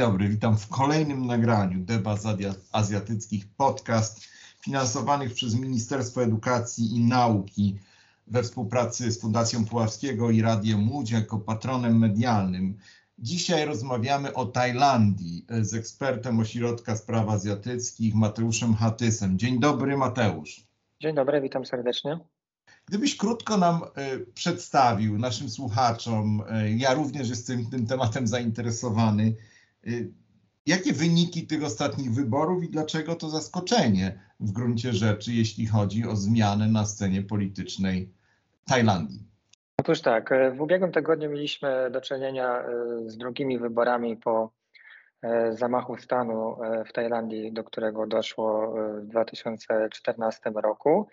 dobry, witam w kolejnym nagraniu debat azjatyckich podcast finansowanych przez Ministerstwo Edukacji i Nauki we współpracy z Fundacją Puławskiego i Radiem Łódź jako patronem medialnym. Dzisiaj rozmawiamy o Tajlandii z ekspertem Ośrodka Spraw Azjatyckich Mateuszem Hatysem. Dzień dobry Mateusz. Dzień dobry, witam serdecznie. Gdybyś krótko nam y, przedstawił naszym słuchaczom, y, ja również jestem tym tematem zainteresowany, Y, jakie wyniki tych ostatnich wyborów i dlaczego to zaskoczenie w gruncie rzeczy, jeśli chodzi o zmianę na scenie politycznej Tajlandii? Otóż tak, e, w ubiegłym tygodniu mieliśmy do czynienia e, z drugimi wyborami po e, zamachu stanu w Tajlandii, do którego doszło w 2014 roku.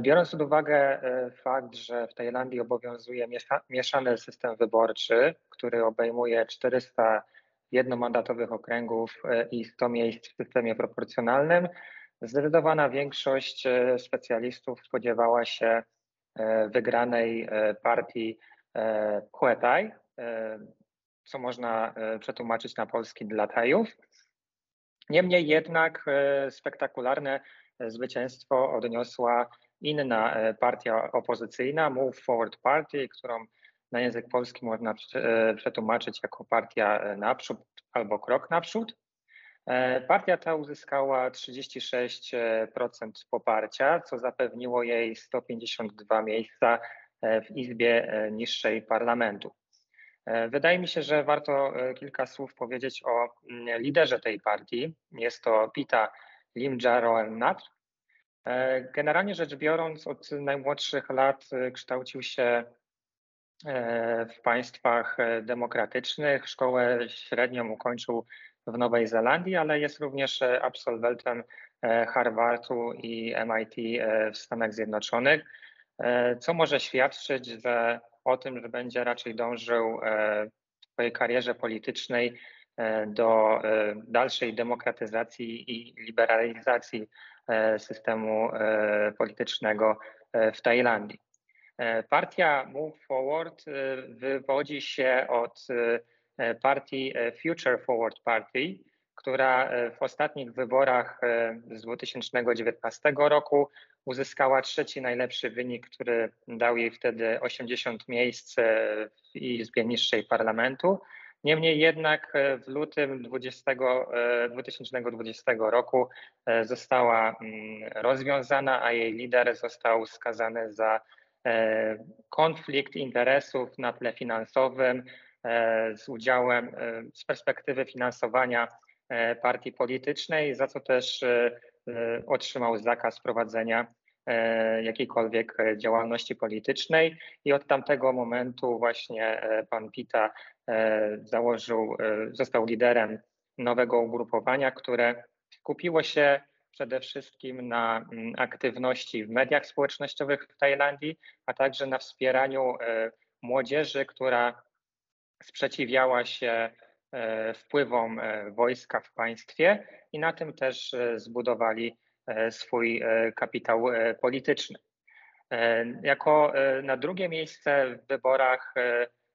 Biorąc pod uwagę fakt, że w Tajlandii obowiązuje mieszany system wyborczy, który obejmuje 400 jednomandatowych okręgów i 100 miejsc w systemie proporcjonalnym, zdecydowana większość specjalistów spodziewała się wygranej partii Huetai, co można przetłumaczyć na polski dla Tajów. Niemniej jednak spektakularne zwycięstwo odniosła inna partia opozycyjna, Move Forward Party, którą na język polski można e, przetłumaczyć jako partia e, naprzód albo krok naprzód. E, partia ta uzyskała 36% poparcia, co zapewniło jej 152 miejsca w Izbie Niższej Parlamentu. Wydaje mi się, że warto kilka słów powiedzieć o mm, liderze tej partii. Jest to Pita Limjaroenrat. Generalnie rzecz biorąc, od najmłodszych lat kształcił się E, w państwach e, demokratycznych. Szkołę średnią ukończył w Nowej Zelandii, ale jest również e, absolwentem Harvardu i MIT w Stanach Zjednoczonych, co może świadczyć że, o tym, że będzie raczej dążył w swojej karierze politycznej do dalszej demokratyzacji i liberalizacji systemu politycznego w Tajlandii. E, partia Move Forward e, wywodzi się od e, partii Future Forward Party, która w ostatnich wyborach z 2019 roku uzyskała trzeci najlepszy wynik, który dał jej wtedy 80 miejsc w Izbie Niższej Parlamentu. Niemniej jednak w lutym 20, 2020 roku została mm, rozwiązana, a jej lider został skazany za E, konflikt interesów na tle finansowym e, z udziałem, e, z perspektywy finansowania partii politycznej, za co też otrzymał zakaz prowadzenia jakiejkolwiek działalności politycznej. I od tamtego momentu właśnie pan Pita założył, został liderem nowego ugrupowania, które kupiło się przede wszystkim na mm, aktywności w mediach społecznościowych w Tajlandii, a także na wspieraniu e, młodzieży, która sprzeciwiała się e, wpływom e, wojska w państwie i na tym też zbudowali swój kapitał polityczny. Jako na drugie miejsce w wyborach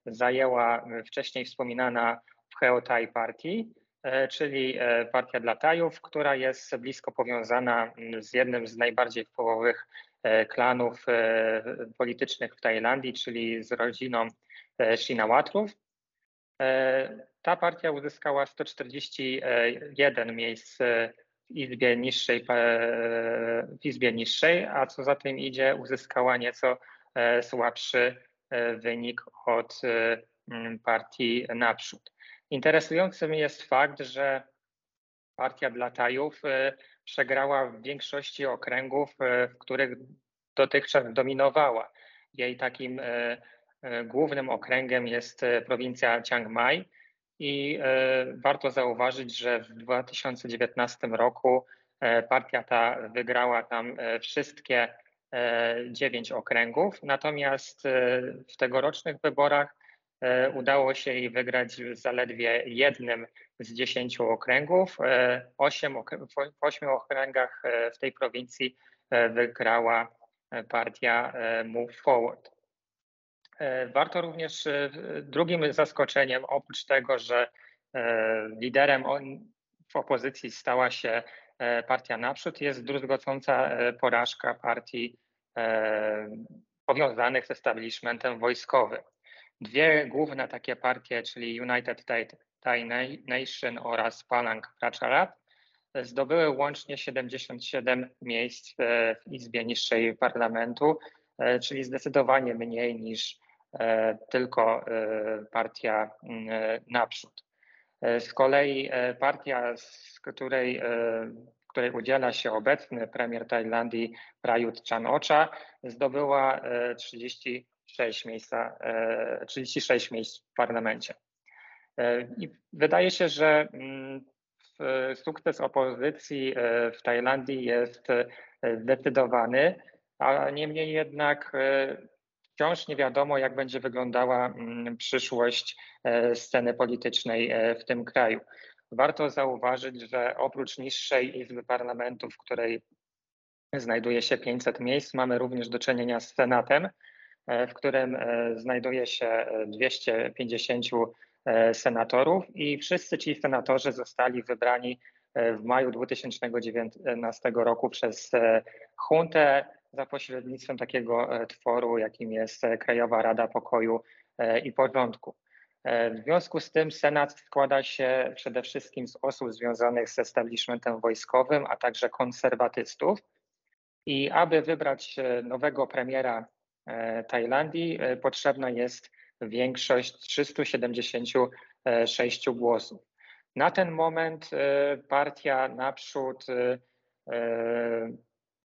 zajęła wcześniej wspominana Pcheotai Party, E, czyli e, Partia dla Tajów, która jest blisko powiązana mm, z jednym z najbardziej wpływowych e, klanów politycznych w Tajlandii, czyli z rodziną Shinawatrów. Ta partia uzyskała 141 miejsc w Izbie Niższej, w Izbie Niższej a co za tym idzie, uzyskała nieco słabszy wynik od partii naprzód. Interesującym jest fakt, że partia dla Tajów y, przegrała w większości okręgów, w których dotychczas dominowała. Jej takim głównym okręgiem jest prowincja Chiang Mai i warto zauważyć, że w 2019 roku partia ta wygrała tam wszystkie dziewięć okręgów, natomiast w tegorocznych wyborach udało się jej wygrać zaledwie jednym z dziesięciu okręgów. W ośmiu okręgach w tej prowincji wygrała partia Move Forward. Warto również drugim zaskoczeniem, oprócz tego, że liderem w opozycji stała się partia Naprzód, jest druzgocąca porażka partii powiązanych z establishmentem wojskowym. Dwie główne takie partie, czyli United Thai Nation oraz Palang Pracharat, zdobyły łącznie 77 miejsc w Izbie Niższej Parlamentu, czyli zdecydowanie mniej niż tylko partia Naprzód. Z kolei partia, z której której udziela się obecny premier Tajlandii Prayut Chan-ocha, zdobyła 36 e, miejsca, 36 e, miejsc w parlamencie. E, I wydaje się, że mm, sukces opozycji w Tajlandii jest zdecydowany, a niemniej jednak wciąż nie wiadomo, jak będzie wyglądała mm, przyszłość sceny politycznej w tym kraju. Warto zauważyć, że oprócz niższej Izby Parlamentu, w której znajduje się 500 miejsc, mamy również do czynienia z Senatem, e, w którym e, znajduje się 250 e, senatorów i wszyscy ci senatorzy zostali wybrani w maju 2019 roku przez Huntę za pośrednictwem takiego tworu, jakim jest Krajowa Rada Pokoju i Porządku. E, w związku z tym Senat składa się przede wszystkim z osób związanych z establishmentem wojskowym, a także konserwatystów. I aby wybrać e, nowego premiera e, Tajlandii, potrzebna jest większość 376 głosów. Na ten moment partia naprzód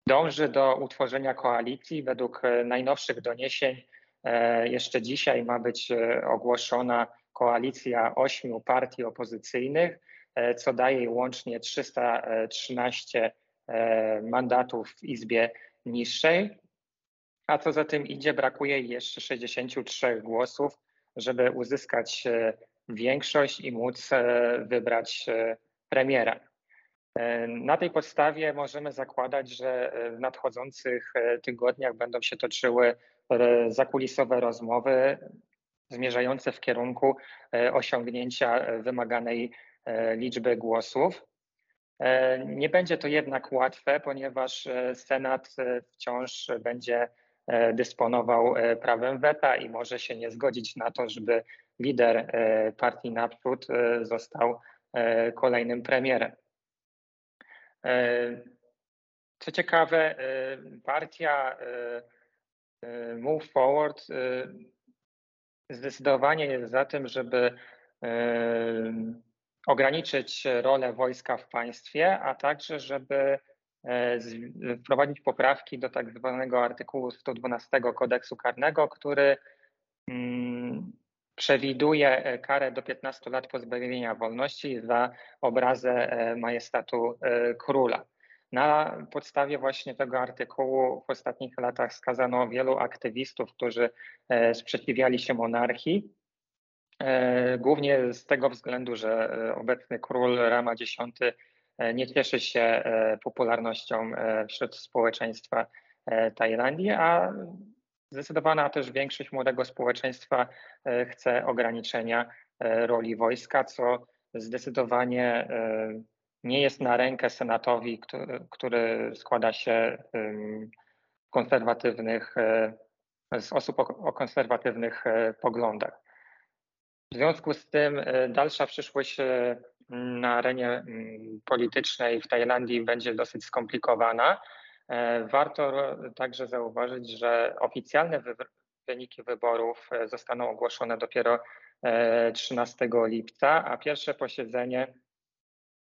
dąży do utworzenia koalicji. Według najnowszych doniesień E, jeszcze dzisiaj ma być e, ogłoszona koalicja ośmiu partii opozycyjnych, e, co daje łącznie 313 mandatów w Izbie Niższej. A co za tym idzie, brakuje jeszcze 63 głosów, żeby uzyskać większość i móc wybrać premiera. Na tej podstawie możemy zakładać, że w nadchodzących tygodniach będą się toczyły zakulisowe rozmowy zmierzające w kierunku e, osiągnięcia wymaganej e, liczby głosów. E, nie będzie to jednak łatwe, ponieważ Senat wciąż będzie dysponował prawem weta i może się nie zgodzić na to, żeby lider partii Naprzód został kolejnym premierem. Co ciekawe, partia E, move Forward e, zdecydowanie jest za tym, żeby e, ograniczyć rolę wojska w państwie, a także żeby wprowadzić poprawki do tak zwanego artykułu 112 kodeksu karnego, który przewiduje karę do 15 lat pozbawienia wolności za obrazę majestatu króla. Na podstawie właśnie tego artykułu w ostatnich latach skazano wielu aktywistów, którzy e, sprzeciwiali się monarchii. E, głównie z tego względu, że e, obecny król Rama X nie cieszy się popularnością wśród społeczeństwa Tajlandii, a zdecydowana też większość młodego społeczeństwa chce ograniczenia roli wojska, co zdecydowanie nie jest na rękę Senatowi, który, składa się konserwatywnych, e, z osób o, konserwatywnych e, poglądach. W związku z tym e, dalsza przyszłość na arenie politycznej w Tajlandii będzie dosyć skomplikowana. Warto także zauważyć, że oficjalne wyniki wyborów zostaną ogłoszone dopiero 13 lipca, a pierwsze posiedzenie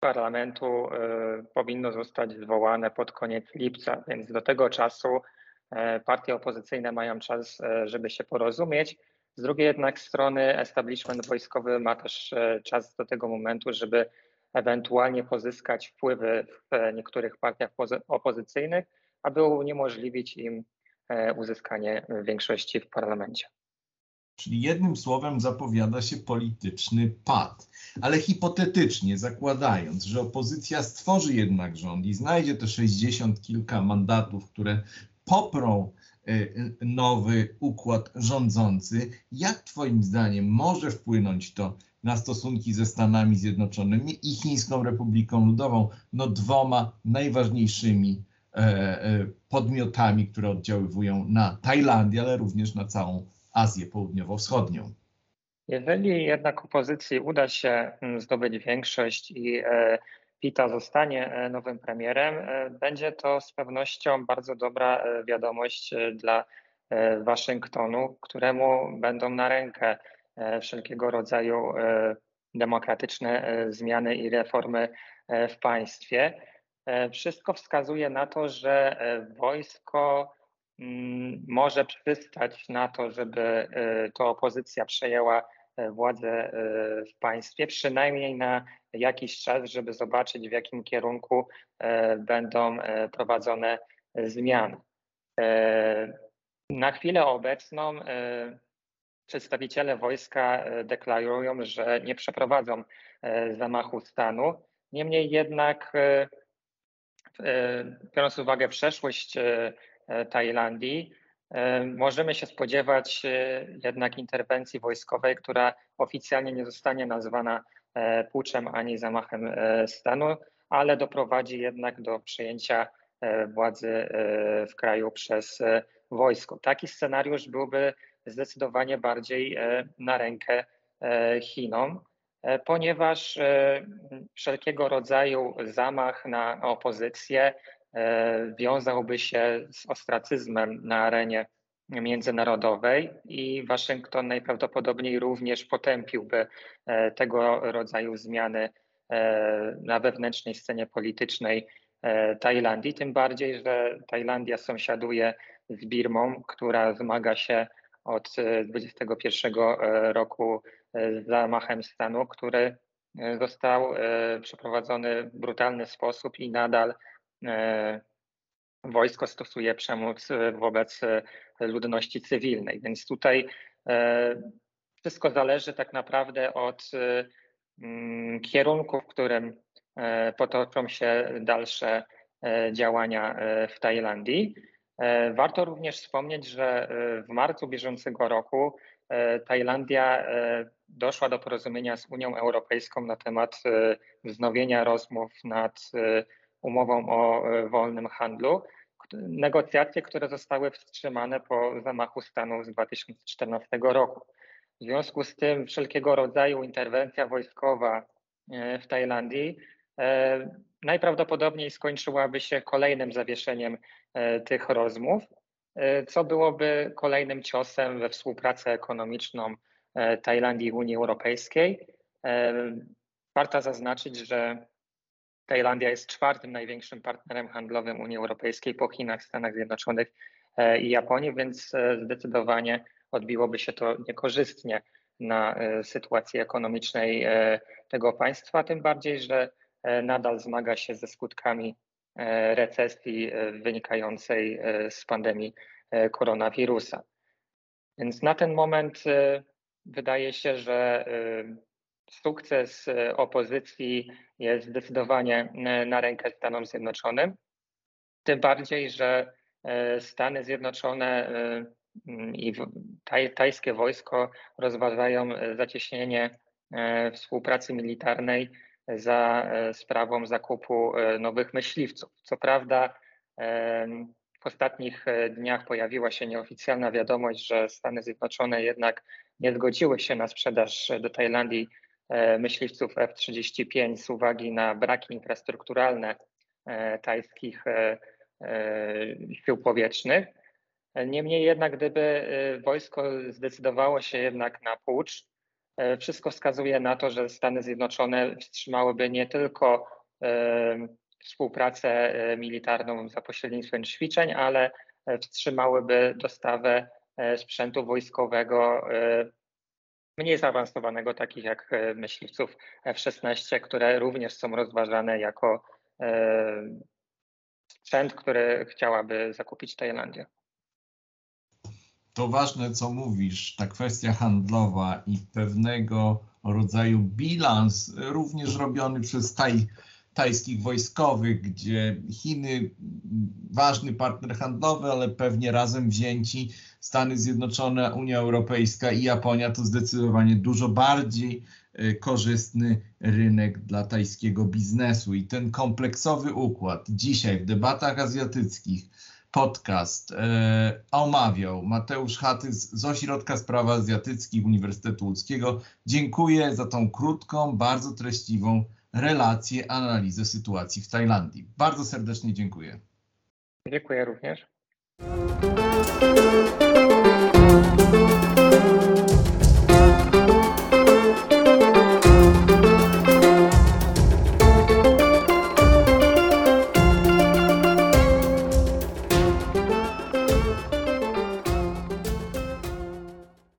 parlamentu e, powinno zostać zwołane pod koniec lipca, więc do tego czasu e, partie opozycyjne mają czas, e, żeby się porozumieć. Z drugiej jednak strony establishment wojskowy ma też czas do tego momentu, żeby ewentualnie pozyskać wpływy w niektórych partiach opozycyjnych, aby uniemożliwić im uzyskanie większości w parlamencie. Czyli jednym słowem zapowiada się polityczny pad. Ale hipotetycznie zakładając, że opozycja stworzy jednak rząd i znajdzie te 60 kilka mandatów, które poprą y, nowy układ rządzący, jak Twoim zdaniem może wpłynąć to na stosunki ze Stanami Zjednoczonymi i Chińską Republiką Ludową, no dwoma najważniejszymi e, e, podmiotami, które oddziaływują na Tajlandię, ale również na całą Azję Południowo-Wschodnią. Jeżeli jednak opozycji uda się mm, zdobyć większość i e, Pita zostanie nowym premierem, będzie to z pewnością bardzo dobra wiadomość dla Waszyngtonu, któremu będą na rękę wszelkiego rodzaju e, demokratyczne e, zmiany i reformy w państwie. Wszystko wskazuje na to, że wojsko mm, może przystać na to, żeby to opozycja przejęła władzę w państwie, przynajmniej na jakiś czas, żeby zobaczyć, w jakim kierunku będą prowadzone zmiany. Na chwilę obecną przedstawiciele wojska e, deklarują, że nie przeprowadzą e, zamachu stanu. Niemniej jednak, e, biorąc uwagę przeszłość Tajlandii, możemy się spodziewać jednak interwencji wojskowej, która oficjalnie nie zostanie nazwana puczem ani zamachem stanu, ale doprowadzi jednak do przejęcia władzy w kraju przez wojsko. Taki scenariusz byłby zdecydowanie bardziej e, na rękę e, Chinom, e, ponieważ wszelkiego rodzaju zamach na opozycję wiązałby się z ostracyzmem na arenie międzynarodowej i Waszyngton najprawdopodobniej również potępiłby tego rodzaju zmiany na wewnętrznej scenie politycznej Tajlandii, tym bardziej, że Tajlandia sąsiaduje z Birmą, która zmaga się od 2021 e, roku e, zamachem stanu, który e, został przeprowadzony w brutalny sposób i nadal wojsko stosuje przemoc wobec ludności cywilnej. Więc tutaj wszystko zależy tak naprawdę od mm, kierunku, w którym potoczą się dalsze działania w Tajlandii. E, warto również wspomnieć, że e, w marcu bieżącego roku e, Tajlandia doszła do porozumienia z Unią Europejską na temat wznowienia rozmów nad umową o wolnym handlu. Negocjacje, które zostały wstrzymane po zamachu stanu z 2014 roku. W związku z tym wszelkiego rodzaju interwencja wojskowa w Tajlandii najprawdopodobniej skończyłaby się kolejnym zawieszeniem tych rozmów, e, co byłoby kolejnym ciosem we współpracę ekonomiczną e, Tajlandii i Unii Europejskiej. Warto zaznaczyć, że Tajlandia jest czwartym największym partnerem handlowym Unii Europejskiej po Chinach, Stanach Zjednoczonych i Japonii, więc zdecydowanie odbiłoby się to niekorzystnie na sytuacji ekonomicznej tego państwa, tym bardziej, że E, nadal zmaga się ze skutkami e, recesji e, wynikającej z pandemii koronawirusa. Więc na ten moment wydaje się, że sukces opozycji jest zdecydowanie na rękę Stanom Zjednoczonym. Tym bardziej, że Stany Zjednoczone i taj, tajskie wojsko rozważają zacieśnienie współpracy militarnej za e, sprawą zakupu e, nowych myśliwców. Co prawda, w ostatnich e, dniach pojawiła się nieoficjalna wiadomość, że Stany Zjednoczone jednak nie zgodziły się na sprzedaż do Tajlandii myśliwców F-35 z uwagi na braki infrastrukturalne tajskich sił powietrznych. Niemniej jednak, gdyby wojsko zdecydowało się jednak na pucz, E, wszystko wskazuje na to, że Stany Zjednoczone wstrzymałyby nie tylko e, współpracę e, militarną za pośrednictwem ćwiczeń, ale wstrzymałyby dostawę sprzętu wojskowego mniej zaawansowanego, takich jak myśliwców F-16, które również są rozważane jako sprzęt, który chciałaby zakupić Tajlandia. To ważne, co mówisz, ta kwestia handlowa i pewnego rodzaju bilans, również robiony przez taj, tajskich wojskowych, gdzie Chiny, ważny partner handlowy, ale pewnie razem wzięci, Stany Zjednoczone, Unia Europejska i Japonia to zdecydowanie dużo bardziej e, korzystny rynek dla tajskiego biznesu. I ten kompleksowy układ dzisiaj w debatach azjatyckich, podcast e, omawiał Mateusz Hatys z Ośrodka Spraw Azjatyckich Uniwersytetu Łódzkiego. Dziękuję za tą krótką, bardzo treściwą relację, analizę sytuacji w Tajlandii. Bardzo serdecznie dziękuję. Dziękuję również.